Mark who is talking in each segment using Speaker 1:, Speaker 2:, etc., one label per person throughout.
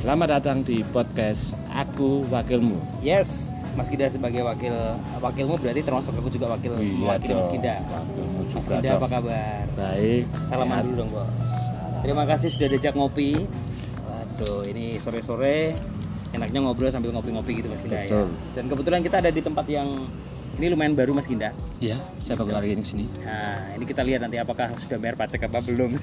Speaker 1: Selamat datang di podcast Aku Wakilmu.
Speaker 2: Yes, Mas Gida sebagai wakil wakilmu berarti termasuk aku juga wakil wakil Mas.
Speaker 1: Wakilmu
Speaker 2: Mas
Speaker 1: juga dong.
Speaker 2: apa kabar?
Speaker 1: Baik.
Speaker 2: Salaman
Speaker 1: sehat.
Speaker 2: dulu dong bos. Terima kasih sudah diajak ngopi. Waduh, ini sore-sore enaknya ngobrol sambil ngopi-ngopi gitu Mas
Speaker 1: Betul.
Speaker 2: ya. Dan kebetulan kita ada di tempat yang ini lumayan baru Mas Ginda.
Speaker 1: Iya, saya baru kali ini ke sini.
Speaker 2: Nah, ini kita lihat nanti apakah sudah bayar pajak apa belum.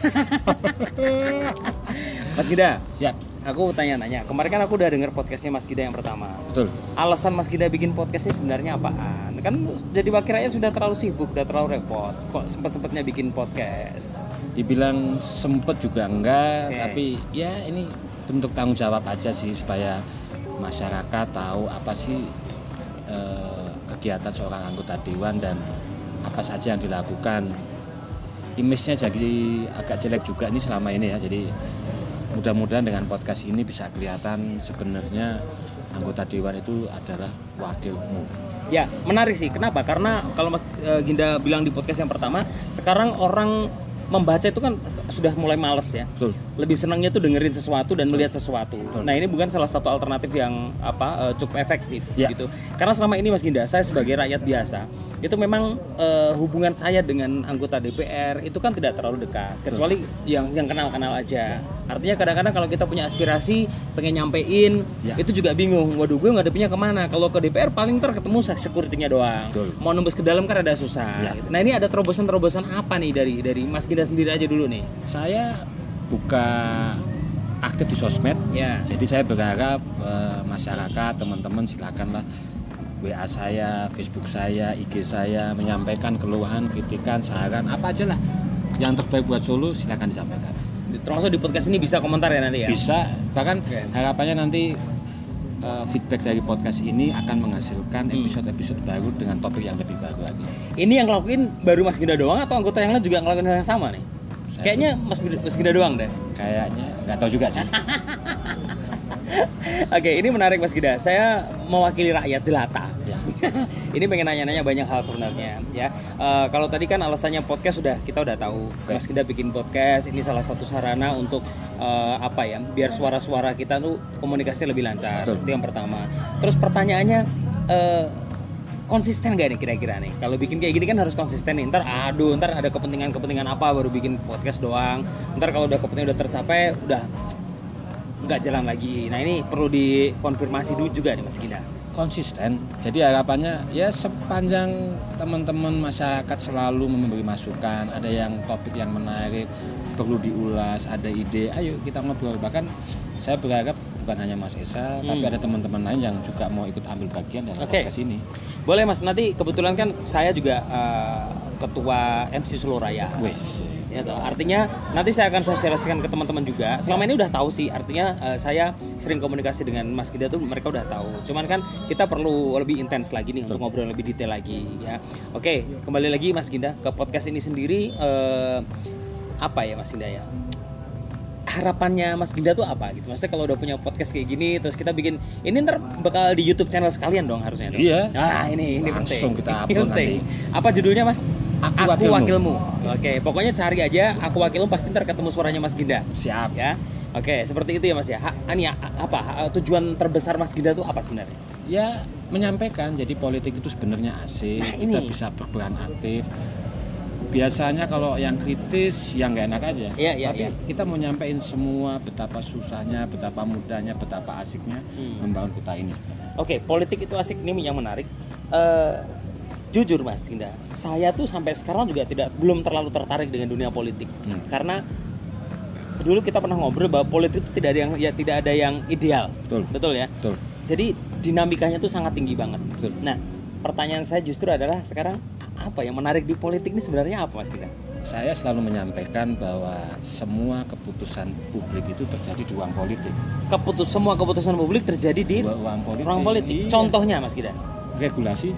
Speaker 2: Mas Gida,
Speaker 1: Siap.
Speaker 2: Aku tanya-nanya. Kemarin kan aku udah denger podcastnya Mas Gida yang pertama.
Speaker 1: Betul.
Speaker 2: alasan Mas Gida bikin podcast ini sebenarnya apaan? Kan jadi wakil rakyat sudah terlalu sibuk, sudah terlalu repot. Kok sempat-sempatnya bikin podcast?
Speaker 1: Dibilang sempet juga enggak,
Speaker 2: Oke.
Speaker 1: tapi ya ini bentuk tanggung jawab aja sih supaya masyarakat tahu apa sih eh, kegiatan seorang anggota dewan dan apa saja yang dilakukan. Image-nya jadi agak jelek juga nih selama ini ya. Jadi mudah-mudahan dengan podcast ini bisa kelihatan sebenarnya anggota dewan itu adalah wakilmu.
Speaker 2: Ya, menarik sih. Kenapa? Karena kalau Mas eh, Ginda bilang di podcast yang pertama, sekarang orang membaca itu kan sudah mulai males ya.
Speaker 1: Betul.
Speaker 2: Lebih senangnya tuh dengerin sesuatu dan melihat sesuatu. Nah, ini bukan salah satu alternatif yang apa eh, cukup efektif
Speaker 1: Ya.
Speaker 2: gitu. Karena selama ini Mas Ginda, saya sebagai rakyat biasa, itu memang eh, hubungan saya dengan anggota DPR itu kan tidak terlalu dekat, kecuali yang yang kenal-kenal aja. Artinya kadang-kadang kalau kita punya aspirasi, pengen nyampein,
Speaker 1: Ya.
Speaker 2: itu juga bingung. Waduh, gue ngadepinnya ke mana? Kalau ke DPR paling ntar ketemu security-nya doang.
Speaker 1: Betul.
Speaker 2: Mau nembus ke dalam kan ada susah.
Speaker 1: Ya.
Speaker 2: gitu. Nah ini ada terobosan-terobosan apa nih dari dari Mas Ginda sendiri aja dulu nih?
Speaker 1: Saya buka aktif di sosmed
Speaker 2: Ya.
Speaker 1: Jadi saya berharap eh, masyarakat, teman-teman silakanlah WA saya, Facebook saya, IG saya menyampaikan keluhan, kritikan, saran, apa aja lah yang terbaik buat Solo silakan disampaikan.
Speaker 2: Termasuk di podcast ini bisa komentar ya nanti ya.
Speaker 1: Bisa, bahkan
Speaker 2: Oke.
Speaker 1: harapannya nanti eh, feedback dari podcast ini akan menghasilkan episode-episode baru dengan topik yang lebih baru lagi.
Speaker 2: Ini yang ngelakuin baru Mas Ginda doang atau anggota yang lain juga ngelakuin hal yang sama nih? Kayaknya Mas, Mas Ginda doang deh.
Speaker 1: Kayaknya nggak tahu juga sih.
Speaker 2: Oke, ini menarik Mas Gida. Saya mewakili rakyat jelata.
Speaker 1: Ya.
Speaker 2: ini pengen nanya-nanya banyak hal sebenarnya, ya. Eh, kalau tadi kan alasannya podcast sudah kita udah tahu.
Speaker 1: Oke.
Speaker 2: Mas Gida bikin podcast, ini salah satu sarana untuk eh, apa ya? Biar suara-suara kita tuh komunikasi lebih lancar.
Speaker 1: Betul.
Speaker 2: Itu yang pertama. Terus pertanyaannya eh, konsisten gak nih kira-kira nih? Kalau bikin kayak gini kan harus konsisten nih. Ntar aduh, ntar ada kepentingan-kepentingan apa baru bikin podcast doang. Ntar kalau udah kepentingan udah tercapai, udah nggak jalan lagi. Nah ini perlu dikonfirmasi dulu juga nih Mas Gida.
Speaker 1: konsisten. Jadi harapannya ya sepanjang teman-teman masyarakat selalu memberi masukan, ada yang topik yang menarik perlu diulas, ada ide, ayo kita ngobrol. Bahkan saya berharap bukan hanya Mas Esa, tapi ada teman-teman lain yang juga mau ikut ambil bagian dalam
Speaker 2: Oke.
Speaker 1: podcast ini.
Speaker 2: Boleh Mas, nanti kebetulan kan saya juga eh, ketua MC Solo Raya.
Speaker 1: Wes.
Speaker 2: Ya, toh. artinya nanti saya akan sosialisasikan ke teman-teman juga. Selama ini udah tahu sih, artinya eh, saya sering komunikasi dengan Mas Gida tuh mereka udah tahu. Cuman kan kita perlu lebih intens lagi nih untuk ngobrol lebih detail lagi ya. Oke, kembali lagi Mas Ginda ke podcast ini sendiri eh, apa ya Mas Ginda ya? Harapannya Mas Ginda tuh apa gitu? Maksudnya kalau udah punya podcast kayak gini terus kita bikin ini ntar bakal di YouTube channel sekalian dong harusnya dong.
Speaker 1: Iya.
Speaker 2: Ah, ini ini
Speaker 1: Langsung
Speaker 2: penting.
Speaker 1: kita upload
Speaker 2: penting. Apa judulnya Mas?
Speaker 1: Aku
Speaker 2: Aku
Speaker 1: Wakilmu.
Speaker 2: wakilmu. Oke, pokoknya cari aja aku wakilmu pasti ntar ketemu suaranya Mas Ginda.
Speaker 1: Siap.
Speaker 2: Ya. Oke, seperti itu ya Mas ya. Ha, ini apa ha- tujuan terbesar Mas Ginda tuh apa sebenarnya?
Speaker 1: Ya menyampaikan jadi politik itu sebenarnya asik,
Speaker 2: Nah,
Speaker 1: kita
Speaker 2: ini.
Speaker 1: bisa berperan aktif. Biasanya kalau yang kritis yang nggak enak aja.
Speaker 2: Iya, iya,
Speaker 1: Tapi
Speaker 2: iya.
Speaker 1: kita mau nyampein semua betapa susahnya, betapa mudahnya, betapa asiknya
Speaker 2: Hmm.
Speaker 1: membangun kota ini sebenarnya.
Speaker 2: Oke, politik itu asik ini yang menarik. Eh, jujur Mas Ginda, saya tuh sampai sekarang juga tidak belum terlalu tertarik dengan dunia politik
Speaker 1: Hmm.
Speaker 2: karena dulu kita pernah ngobrol bahwa politik itu tidak ada yang ya tidak ada yang ideal,
Speaker 1: Betul.
Speaker 2: ya.
Speaker 1: Betul.
Speaker 2: Jadi dinamikanya tuh sangat tinggi banget.
Speaker 1: Betul.
Speaker 2: Nah, pertanyaan saya justru adalah sekarang apa yang menarik di politik ini sebenarnya apa Mas Ginda?
Speaker 1: Saya selalu menyampaikan bahwa semua keputusan publik itu terjadi di ruang politik.
Speaker 2: Keputus semua keputusan publik terjadi di
Speaker 1: Ruang politik.
Speaker 2: ruang politik.
Speaker 1: Iya.
Speaker 2: Contohnya Mas Ginda.
Speaker 1: regulasi,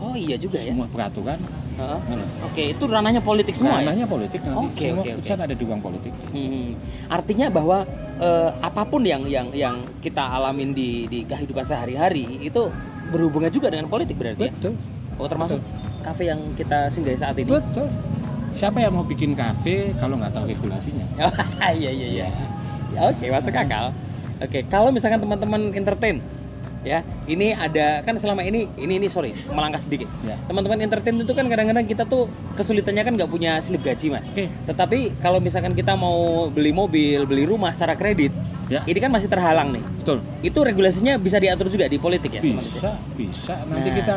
Speaker 2: Oh iya juga ya.
Speaker 1: semua peraturan, mana?
Speaker 2: Oke, itu ranahnya politik semua ya.
Speaker 1: ranahnya politik nanti.
Speaker 2: Oke,
Speaker 1: semua
Speaker 2: oke,
Speaker 1: keputusan ada di ruang politik.
Speaker 2: Hmm, artinya bahwa eh, apa pun yang yang yang kita alamin di di kehidupan sehari-hari itu berhubungan juga dengan politik berarti ya.
Speaker 1: Betul.
Speaker 2: Oh termasuk kafe yang kita singgahi saat ini.
Speaker 1: Betul. Siapa yang mau bikin kafe kalau nggak tahu regulasinya?
Speaker 2: iya iya iya. Ya, Oke masuk akal. Oke, kalau misalkan teman-teman entertain ya, ini ada kan selama ini ini ini sorry melangkah sedikit.
Speaker 1: Ya.
Speaker 2: Teman-teman entertain itu kan kadang-kadang kita tuh kesulitannya kan nggak punya slip gaji mas.
Speaker 1: Oke.
Speaker 2: Tetapi kalau misalkan kita mau beli mobil, beli rumah secara kredit,
Speaker 1: Ya.
Speaker 2: ini kan masih terhalang nih.
Speaker 1: Betul.
Speaker 2: Itu regulasinya bisa diatur juga di politik ya?
Speaker 1: Bisa, bisa. Nanti
Speaker 2: Nah.
Speaker 1: kita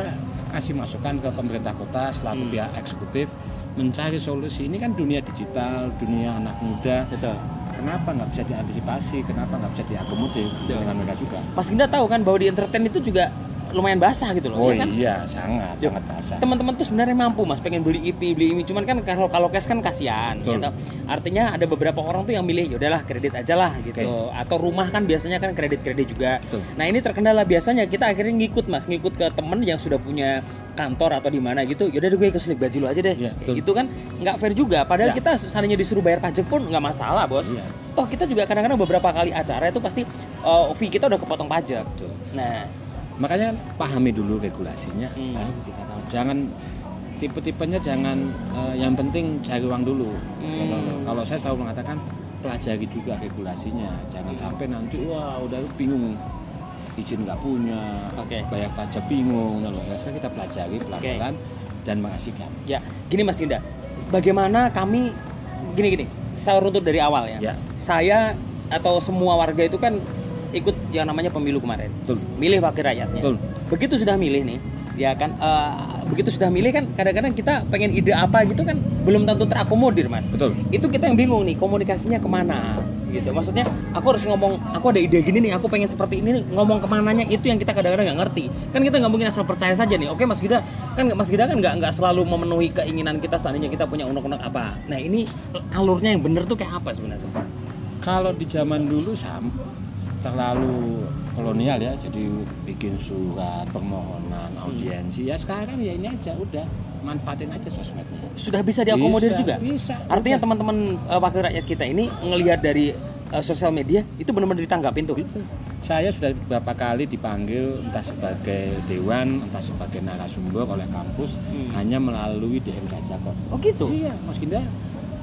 Speaker 1: kasih masukan ke pemerintah kota selaku pihak eksekutif mencari solusi. Ini kan dunia digital, dunia anak muda.
Speaker 2: Betul.
Speaker 1: Kenapa nggak bisa diantisipasi? Kenapa nggak bisa diakomodir dengan mereka juga?
Speaker 2: Mas Ginda tahu kan bahwa di entertain itu juga lumayan basah gitu loh,
Speaker 1: Oh
Speaker 2: ya kan?
Speaker 1: iya, sangat,
Speaker 2: Yuk,
Speaker 1: sangat basah.
Speaker 2: Teman-teman tuh sebenarnya mampu mas, pengen beli IP, beli ini, cuman kan kalau kalau cash kan kasihan,
Speaker 1: Betul.
Speaker 2: gitu. Artinya ada beberapa orang tuh yang milih, yaudahlah kredit aja lah gitu. Atau rumah kan biasanya kan kredit-kredit juga.
Speaker 1: Betul.
Speaker 2: Nah ini terkendala biasanya kita akhirnya ngikut mas, ngikut ke temen yang sudah punya kantor atau di mana gitu. Yaudah deh gue ikut slip gaji lu aja deh.
Speaker 1: Iya, betul.
Speaker 2: itu kan nggak fair juga. Padahal
Speaker 1: Ya.
Speaker 2: kita seandainya disuruh bayar pajak pun nggak masalah bos.
Speaker 1: Iya.
Speaker 2: Toh kita juga kadang-kadang beberapa kali acara itu pasti uh, fee kita udah kepotong pajak.
Speaker 1: Betul.
Speaker 2: Nah
Speaker 1: Makanya pahami dulu regulasinya,
Speaker 2: Hmm.
Speaker 1: baru kita tahu. Jangan tipe-tipenya jangan eh, yang penting cari uang dulu.
Speaker 2: Hmm.
Speaker 1: Kalau, kalau saya selalu mengatakan pelajari juga regulasinya. Jangan sampai nanti wah udah bingung izin nggak punya,
Speaker 2: Oke.
Speaker 1: bayar pajak bingung. Nah, loh, sekarang kita pelajari pelan-pelan dan mengasihkan.
Speaker 2: Ya, gini Mas Ginda. Bagaimana kami gini gini. Saya runtut dari awal ya.
Speaker 1: Ya.
Speaker 2: Saya atau semua warga itu kan ikut yang namanya pemilu kemarin.
Speaker 1: Betul.
Speaker 2: Milih wakil rakyatnya.
Speaker 1: Betul.
Speaker 2: Begitu sudah milih nih, ya kan eh, begitu sudah milih kan kadang-kadang kita pengen ide apa gitu kan belum tentu terakomodir, Mas.
Speaker 1: Betul.
Speaker 2: Itu kita yang bingung nih, komunikasinya ke mana gitu. Maksudnya aku harus ngomong, aku ada ide gini nih, aku pengen seperti ini nih, ngomong ke mananya itu yang kita kadang-kadang nggak ngerti. Kan kita nggak mungkin asal percaya saja nih. Oke Mas Gida, kan Mas Gida kan nggak nggak selalu memenuhi keinginan kita seandainya kita punya unek-unek apa. Nah ini alurnya yang bener tuh kayak apa sebenarnya?
Speaker 1: Kalau di zaman dulu sam terlalu kolonial ya, jadi bikin surat permohonan audiensi. Ya sekarang ya ini aja udah manfaatin aja sosmednya.
Speaker 2: Sudah bisa diakomodir
Speaker 1: Bisa,
Speaker 2: juga.
Speaker 1: bisa.
Speaker 2: Artinya teman-teman eh, wakil rakyat kita ini ngelihat dari eh, sosial media itu benar-benar ditanggapin tuh.
Speaker 1: Itu. Saya sudah beberapa kali dipanggil entah sebagai dewan, entah sebagai narasumber oleh kampus hanya melalui DM saja kok.
Speaker 2: Oh gitu.
Speaker 1: Iya, Mas Ginda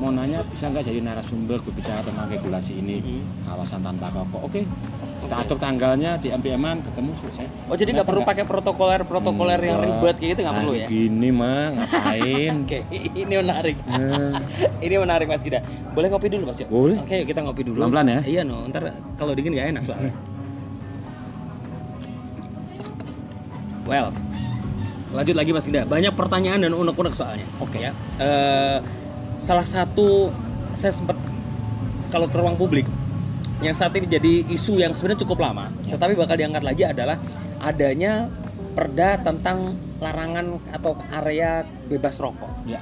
Speaker 1: mau nanya bisa nggak jadi narasumber berbicara tentang regulasi ini kawasan tanpa rokok. Oke, kita
Speaker 2: Oke.
Speaker 1: atur tanggalnya di MPM-an ketemu selesai.
Speaker 2: Oh jadi nggak perlu pakai protokoler protokoler yang ribet kayak gitu nggak perlu
Speaker 1: Hari
Speaker 2: ya?
Speaker 1: Gini mah ngapain?
Speaker 2: Oke, ini menarik.
Speaker 1: Eh,
Speaker 2: ini menarik Mas Gida. Boleh ngopi dulu Mas ya?
Speaker 1: Boleh.
Speaker 2: Oke, yuk kita ngopi dulu.
Speaker 1: Pelan-pelan ya.
Speaker 2: Iya no, ntar kalau dingin nggak enak soalnya. Well, lanjut lagi Mas Gida. Banyak pertanyaan dan unek-unek soalnya. Oke ya. Eh, salah satu saya sempat kalau ke ruang publik yang saat ini jadi isu yang sebenarnya cukup lama, tetapi bakal diangkat lagi adalah adanya perda tentang larangan atau area bebas rokok.
Speaker 1: ya,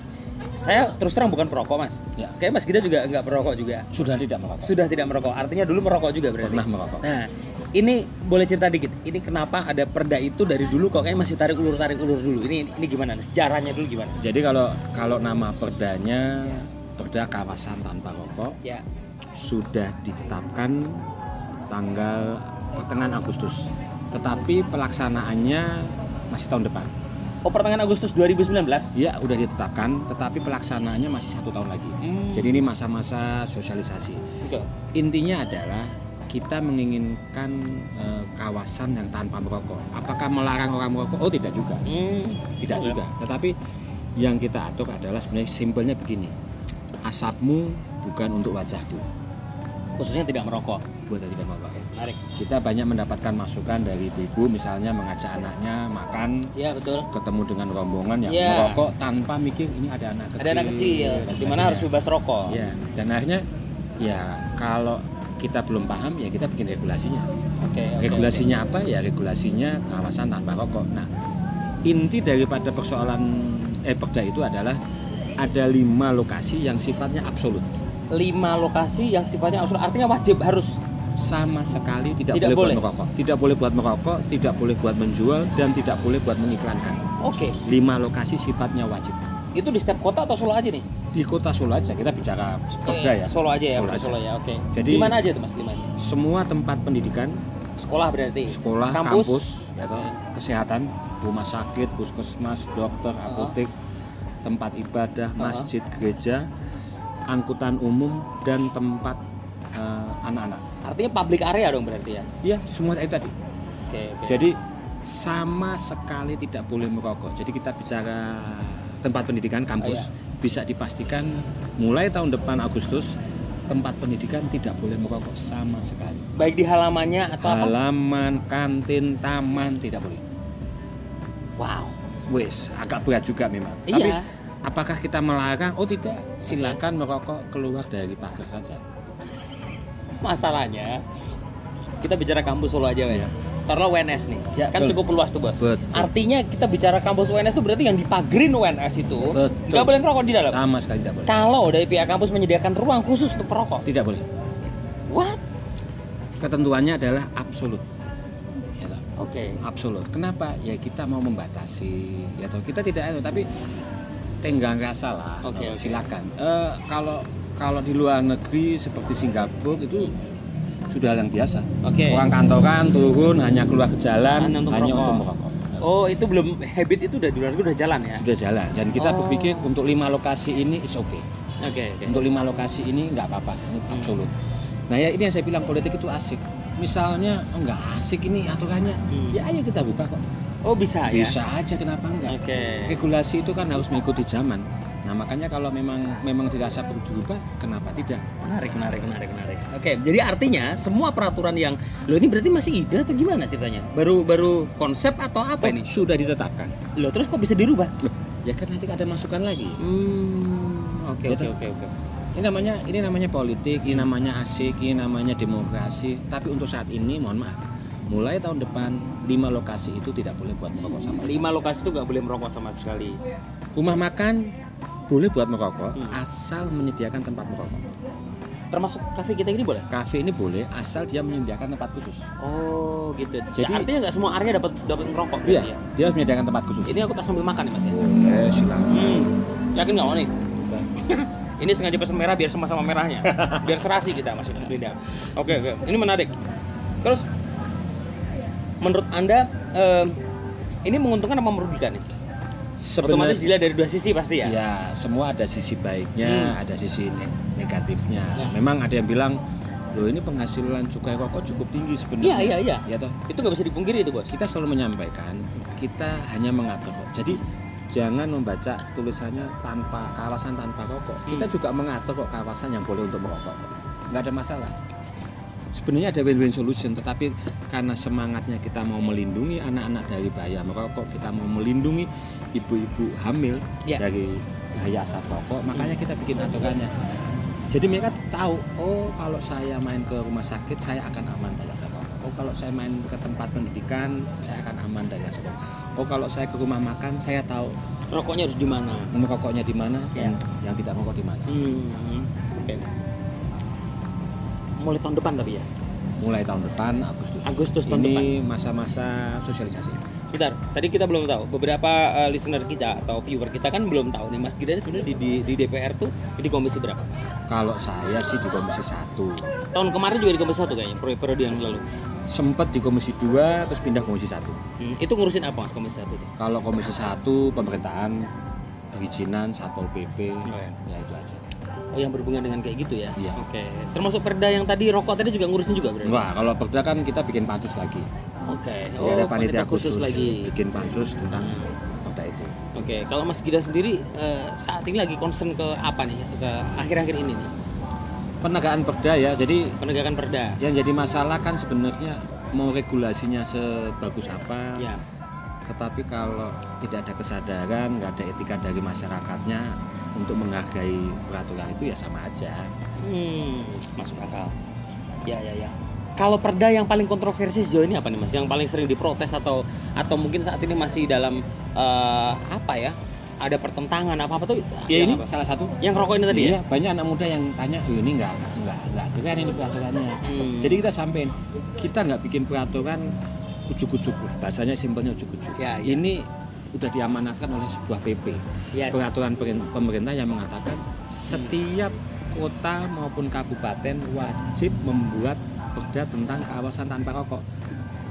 Speaker 2: Saya terus terang bukan perokok mas.
Speaker 1: Ya.
Speaker 2: Kayak mas Gida juga nggak perokok juga.
Speaker 1: sudah tidak merokok.
Speaker 2: Sudah tidak merokok. Artinya dulu merokok juga berarti.
Speaker 1: Pernah merokok.
Speaker 2: Nah, ini boleh cerita dikit. Ini kenapa ada perda itu dari dulu kok kayaknya masih tarik ulur tarik ulur dulu. Ini ini gimana? Sejarahnya dulu gimana?
Speaker 1: Jadi kalau kalau nama perdanya perda kawasan tanpa rokok
Speaker 2: Ya.
Speaker 1: sudah ditetapkan tanggal pertengahan Agustus. Tetapi pelaksanaannya masih tahun depan.
Speaker 2: Oh pertengahan Agustus 2019.
Speaker 1: Ya udah ditetapkan, tetapi pelaksanaannya masih satu tahun lagi.
Speaker 2: Hmm.
Speaker 1: Jadi ini masa-masa sosialisasi.
Speaker 2: Betul.
Speaker 1: Intinya adalah kita menginginkan eh, kawasan yang tanpa merokok. Apakah melarang orang merokok? Oh tidak juga,
Speaker 2: Hmm.
Speaker 1: tidak
Speaker 2: Oh, ya.
Speaker 1: juga. Tetapi yang kita atur adalah sebenarnya simpelnya begini. Asapmu bukan untuk wajahku,
Speaker 2: Khususnya tidak merokok.
Speaker 1: buat yang tidak merokok.
Speaker 2: Menarik.
Speaker 1: Kita banyak mendapatkan masukan dari ibu misalnya mengajak anaknya makan
Speaker 2: Iya betul.
Speaker 1: ketemu dengan rombongan yang
Speaker 2: Iya.
Speaker 1: merokok tanpa mikir ini ada anak kecil.
Speaker 2: Ada anak kecil,
Speaker 1: dan
Speaker 2: di mana harus bebas rokok.
Speaker 1: Ya, dan akhirnya ya kalau kita belum paham ya kita bikin regulasinya.
Speaker 2: Oke. oke,
Speaker 1: regulasinya apa? Ya regulasinya kawasan tanpa rokok. Nah, inti daripada persoalan eh perda itu adalah ada lima lokasi yang sifatnya absolut.
Speaker 2: Lima lokasi yang sifatnya absolut. Artinya wajib harus.
Speaker 1: sama sekali tidak,
Speaker 2: Tidak boleh.
Speaker 1: boleh, buat merokok, tidak boleh buat merokok, tidak boleh buat menjual dan tidak boleh buat mengiklankan.
Speaker 2: Oke.
Speaker 1: Lima lokasi sifatnya wajib.
Speaker 2: Itu di setiap kota atau Solo aja nih?
Speaker 1: Di kota Solo aja kita bicara perda
Speaker 2: Eh,
Speaker 1: ya.
Speaker 2: Solo aja ya.
Speaker 1: Solo
Speaker 2: Solo,
Speaker 1: aja.
Speaker 2: ya. Oke.
Speaker 1: Jadi-
Speaker 2: di mana aja tuh mas limanya?
Speaker 1: Semua tempat pendidikan
Speaker 2: Sekolah berarti.
Speaker 1: sekolah,
Speaker 2: kampus.
Speaker 1: kampus, ya toh, kesehatan, rumah sakit, puskesmas, dokter, apotek, tempat ibadah, masjid, gereja, angkutan umum dan tempat eh, anak-anak.
Speaker 2: Artinya public area dong berarti ya.
Speaker 1: Iya, semua itu tadi.
Speaker 2: Oke, oke.
Speaker 1: Jadi sama sekali tidak boleh merokok. Jadi kita bicara tempat pendidikan kampus bisa dipastikan mulai tahun depan Agustus tempat pendidikan tidak boleh merokok sama sekali.
Speaker 2: baik di halamannya atau apa?
Speaker 1: Halaman, kantin, taman tidak boleh.
Speaker 2: Wow.
Speaker 1: Wes, agak berat juga memang.
Speaker 2: Iya.
Speaker 1: Tapi apakah kita melarang? Oh tidak, silakan merokok keluar dari pagar saja.
Speaker 2: Masalahnya kita bicara kampus Solo aja, ya. Taruhlah UNS nih.
Speaker 1: Ya,
Speaker 2: kan
Speaker 1: betul.
Speaker 2: cukup luas tuh, Bos.
Speaker 1: Betul.
Speaker 2: Artinya kita bicara kampus UNS itu berarti yang dipagerin UNS itu
Speaker 1: Betul.
Speaker 2: nggak boleh ngerokok di dalam.
Speaker 1: Sama sekali tidak boleh.
Speaker 2: Kalau dari pihak kampus menyediakan ruang khusus untuk perokok.
Speaker 1: Tidak boleh.
Speaker 2: What?
Speaker 1: Ketentuannya adalah absolut. Ya.
Speaker 2: Oke.
Speaker 1: absolut. Kenapa? Ya kita mau membatasi, ya toh kita tidak anu, tapi tenggang rasa lah.
Speaker 2: Oke,
Speaker 1: Oh,
Speaker 2: oke.
Speaker 1: Silakan. Eh, kalau kalau di luar negeri seperti Singapura itu sudah yang biasa.
Speaker 2: Oke.
Speaker 1: Orang kantoran turun hanya keluar ke jalan
Speaker 2: Hanya untuk
Speaker 1: hanya
Speaker 2: merokok.
Speaker 1: untuk merokok.
Speaker 2: Oh, itu belum habit itu udah negeri udah jalan ya?
Speaker 1: Sudah jalan. Dan kita
Speaker 2: Oh.
Speaker 1: berpikir untuk lima lokasi ini is okay.
Speaker 2: Oke, oke.
Speaker 1: Untuk lima lokasi ini nggak apa-apa, ini
Speaker 2: Hmm.
Speaker 1: absolut. Nah ya ini yang saya bilang politik itu asik. Misalnya oh, nggak asik ini aturannya,
Speaker 2: Hmm.
Speaker 1: ya ayo kita ubah kok.
Speaker 2: Oh, bisa, ya?
Speaker 1: Bisa aja kenapa enggak?
Speaker 2: Oke.
Speaker 1: Regulasi itu kan harus mengikuti zaman. Nah makanya kalau memang memang dirasa perlu diubah, kenapa tidak?
Speaker 2: Menarik, menarik, menarik, menarik. Oke, jadi artinya semua peraturan yang lo ini berarti masih ide atau gimana ceritanya? Baru baru konsep atau apa ini?
Speaker 1: Sudah ditetapkan.
Speaker 2: Lo terus kok bisa dirubah?
Speaker 1: Loh, ya kan nanti ada masukan lagi.
Speaker 2: Hmm, oke oke oke oke.
Speaker 1: Ini namanya ini namanya politik, ini namanya asik, ini namanya demokrasi. Tapi untuk saat ini, mohon maaf, mulai tahun depan lima lokasi itu tidak boleh buat merokok sama sekali.
Speaker 2: Lima lokasi itu nggak boleh merokok sama sekali.
Speaker 1: Rumah makan boleh buat merokok asal menyediakan tempat merokok.
Speaker 2: Termasuk kafe kita ini boleh?
Speaker 1: Kafe ini boleh asal dia menyediakan tempat khusus.
Speaker 2: Oh gitu. Jadi
Speaker 1: Jadi-
Speaker 2: artinya nggak semua area dapat dapat merokok.
Speaker 1: Iya,
Speaker 2: ya?
Speaker 1: dia harus menyediakan tempat khusus.
Speaker 2: Ini aku tak sambil makan nih mas ya.
Speaker 1: Boleh, silakan.
Speaker 2: Hmm. Yakin nggak mau nih? Ini sengaja pesan merah biar sama-sama merahnya. biar serasi kita ke lidah. Oke oke. Ini menarik. Terus menurut anda em, ini menguntungkan apa merugikan nih? Otomatis dilihat dari dua sisi pasti ya.
Speaker 1: Ya, semua ada sisi baiknya, ada sisi ne- negatifnya.
Speaker 2: Ya.
Speaker 1: Memang ada yang bilang, loh ini penghasilan cukai rokok cukup tinggi sebenarnya.
Speaker 2: Iya iya iya.
Speaker 1: Ya toh.
Speaker 2: Itu nggak bisa dipungkiri itu bos.
Speaker 1: Kita selalu menyampaikan, kita hanya mengatur. Jadi jangan membaca tulisannya tanpa kawasan tanpa rokok. Kita juga mengatur kok kawasan yang boleh untuk merokok. kok. Nggak ada masalah. Sebenarnya ada win-win solution, tetapi karena semangatnya kita mau melindungi anak-anak dari bahaya merokok, kita mau melindungi ibu-ibu hamil
Speaker 2: Ya.
Speaker 1: dari bahaya asap rokok, makanya kita bikin aturannya. Jadi mereka tahu, oh kalau saya main ke rumah sakit saya akan aman dari asap rokok. Oh kalau saya main ke tempat pendidikan saya akan aman dari asap rokok. Oh kalau saya ke rumah makan saya tahu
Speaker 2: Rokoknya harus di mana?
Speaker 1: merokoknya di mana
Speaker 2: Ya.
Speaker 1: dan yang tidak merokok di mana.
Speaker 2: Hmm. Oke. Mulai tahun depan tapi ya.
Speaker 1: Mulai tahun depan Agustus.
Speaker 2: Agustus tahun
Speaker 1: Ini masa-masa sosialisasi.
Speaker 2: Bentar, tadi kita belum tahu. Beberapa eh, listener kita atau viewer kita kan belum tahu nih Mas Gideon sebenarnya di, di, di DPR tuh di komisi berapa? Mas?
Speaker 1: Kalau saya sih di komisi satu,
Speaker 2: Tahun kemarin juga di komisi satu kayaknya, periode yang lalu.
Speaker 1: sempat di komisi 2 terus pindah komisi satu.
Speaker 2: Hmm, Itu ngurusin apa Mas komisi satu?
Speaker 1: Kalau komisi satu pemerintahan, perizinan, satpol pp,
Speaker 2: Oh, ya.
Speaker 1: ya itu aja.
Speaker 2: Oh yang berhubungan dengan kayak gitu ya?
Speaker 1: Iya.
Speaker 2: Oke. Termasuk perda yang tadi rokok tadi juga ngurusin juga berarti?
Speaker 1: Enggak, kalau perda kan kita bikin pansus lagi.
Speaker 2: Oke.
Speaker 1: Jadi
Speaker 2: Oh,
Speaker 1: ada panitia khusus,
Speaker 2: lagi.
Speaker 1: bikin pansus tentang
Speaker 2: Hmm.
Speaker 1: perda itu.
Speaker 2: Oke, kalau Mas Gida sendiri eh, saat ini lagi concern ke apa nih? Ke akhir-akhir ini nih,
Speaker 1: Penegakan perda ya, jadi
Speaker 2: penegakan perda.
Speaker 1: yang jadi masalah kan sebenarnya mau regulasinya sebagus apa,
Speaker 2: Ya.
Speaker 1: tetapi kalau tidak ada kesadaran, nggak ada etika dari masyarakatnya untuk menghargai peraturan itu ya sama aja.
Speaker 2: Hmm, masuk akal. Ya, ya, ya. Kalau perda yang paling kontroversi sejauh ini apa nih mas? Yang paling sering diprotes atau atau mungkin saat ini masih dalam eh, apa ya? Ada pertentangan apa apa tuh?
Speaker 1: Ya ini
Speaker 2: apa?
Speaker 1: salah satu.
Speaker 2: Yang rokok ini tadi
Speaker 1: iya,
Speaker 2: ya?
Speaker 1: banyak anak muda yang tanya, "Oh, ini nggak nggak nggak keren ini peraturannya.
Speaker 2: Hmm.
Speaker 1: Jadi kita sampein, kita nggak bikin peraturan ujuk-ujuk lah. Bahasanya simpelnya ujuk-ujuk.
Speaker 2: Ya, ya.
Speaker 1: Ini udah diamanatkan oleh sebuah PP.
Speaker 2: Yes.
Speaker 1: Peraturan pemerintah yang mengatakan setiap kota maupun kabupaten wajib membuat perda tentang kawasan tanpa rokok.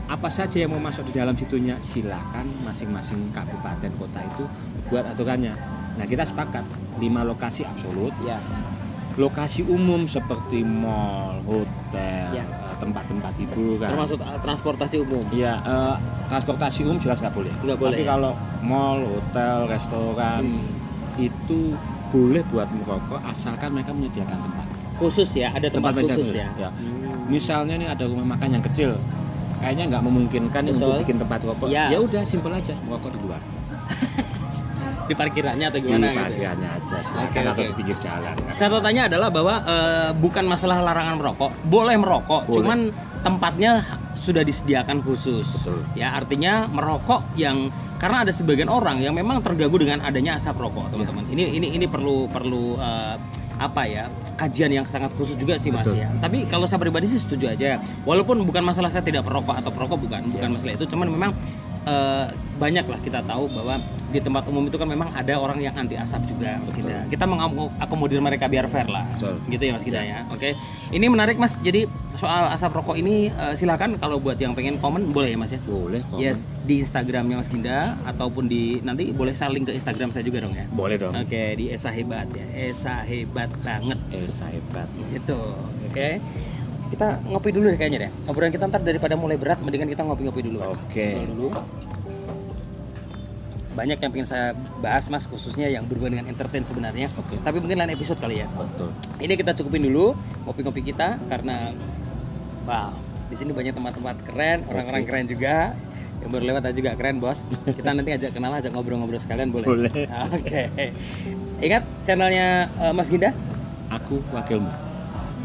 Speaker 1: Apa saja yang mau masuk di dalam situnya silakan masing-masing kabupaten kota itu buat aturannya. Nah kita sepakat lima lokasi absolut,
Speaker 2: Ya.
Speaker 1: lokasi umum seperti mall, hotel,
Speaker 2: Ya.
Speaker 1: Eh, tempat-tempat hiburan.
Speaker 2: Termasuk uh, transportasi umum.
Speaker 1: Iya, eh, transportasi umum jelas nggak boleh.
Speaker 2: Nggak boleh,
Speaker 1: Tapi
Speaker 2: ya?
Speaker 1: kalau mall, hotel, restoran
Speaker 2: Hmm.
Speaker 1: itu boleh buat merokok asalkan mereka menyediakan tempat.
Speaker 2: Khusus ya, ada tempat,
Speaker 1: media
Speaker 2: khusus
Speaker 1: khusus,
Speaker 2: ya.
Speaker 1: ya. Misalnya nih ada rumah makan yang kecil, kayaknya nggak memungkinkan untuk
Speaker 2: Betul.
Speaker 1: bikin tempat rokok.
Speaker 2: Ya.
Speaker 1: Ya udah, simpel aja merokok di luar.
Speaker 2: Di parkirannya atau
Speaker 1: Di
Speaker 2: gimana gitu. ya?
Speaker 1: parkirannya aja, silakan
Speaker 2: Oke,
Speaker 1: atau
Speaker 2: oke.
Speaker 1: di pinggir jalan. kan.
Speaker 2: Catatannya adalah bahwa eh, bukan masalah larangan merokok, boleh merokok,
Speaker 1: Boleh.
Speaker 2: cuman tempatnya sudah disediakan khusus.
Speaker 1: Betul.
Speaker 2: Ya, artinya merokok yang karena ada sebagian orang yang memang terganggu dengan adanya asap rokok, teman-teman. Ini ini ini perlu perlu eh, apa ya kajian yang sangat khusus juga sih mas
Speaker 1: Betul.
Speaker 2: ya. Tapi kalau saya pribadi sih setuju aja. Walaupun bukan masalah saya tidak perokok atau perokok bukan, bukan masalah itu. Cuman memang eh, banyak lah kita tahu bahwa di tempat umum itu kan memang ada orang yang anti asap juga mas Gida. Kita mengakomodir mereka biar fair lah.
Speaker 1: Betul.
Speaker 2: Gitu ya mas Gida ya. Oke. Ini menarik mas. Jadi soal asap rokok ini eh, silakan kalau buat yang pengen komen boleh ya mas ya.
Speaker 1: Boleh kok.
Speaker 2: Yes di Instagramnya Mas Ginda ataupun di nanti boleh saling ke Instagram saya juga dong ya.
Speaker 1: Boleh dong.
Speaker 2: Oke di Esa hebat ya. Esa hebat banget
Speaker 1: Elsa hebat.
Speaker 2: itu. Oke. Kita ngopi dulu deh kayaknya deh. Obrolan kita ntar daripada mulai berat, mendingan kita ngopi-ngopi dulu.
Speaker 1: Oke.
Speaker 2: Ngobrol dulu. Banyak yang pengen saya bahas mas, khususnya yang berhubungan dengan entertain sebenarnya.
Speaker 1: Oke.
Speaker 2: Tapi mungkin lain episode kali ya.
Speaker 1: Betul.
Speaker 2: Ini kita cukupin dulu ngopi-ngopi kita karena wow di sini banyak tempat-tempat keren, orang-orang keren juga. Yang baru lewat aja juga keren bos. Kita nanti ajak kenal, ajak ngobrol-ngobrol sekalian boleh.
Speaker 1: Boleh.
Speaker 2: Oke. Ingat channelnya eh, Mas Ginda?
Speaker 1: Aku wakilmu.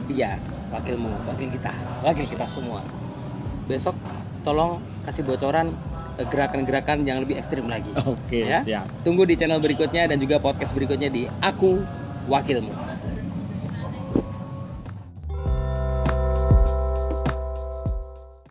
Speaker 2: Iya, wakilmu, wakil kita, wakil kita semua. Besok tolong kasih bocoran eh, gerakan-gerakan yang lebih ekstrim lagi.
Speaker 1: Oke,
Speaker 2: ya.
Speaker 1: siap.
Speaker 2: Tunggu di channel berikutnya dan juga podcast berikutnya di Aku Wakilmu.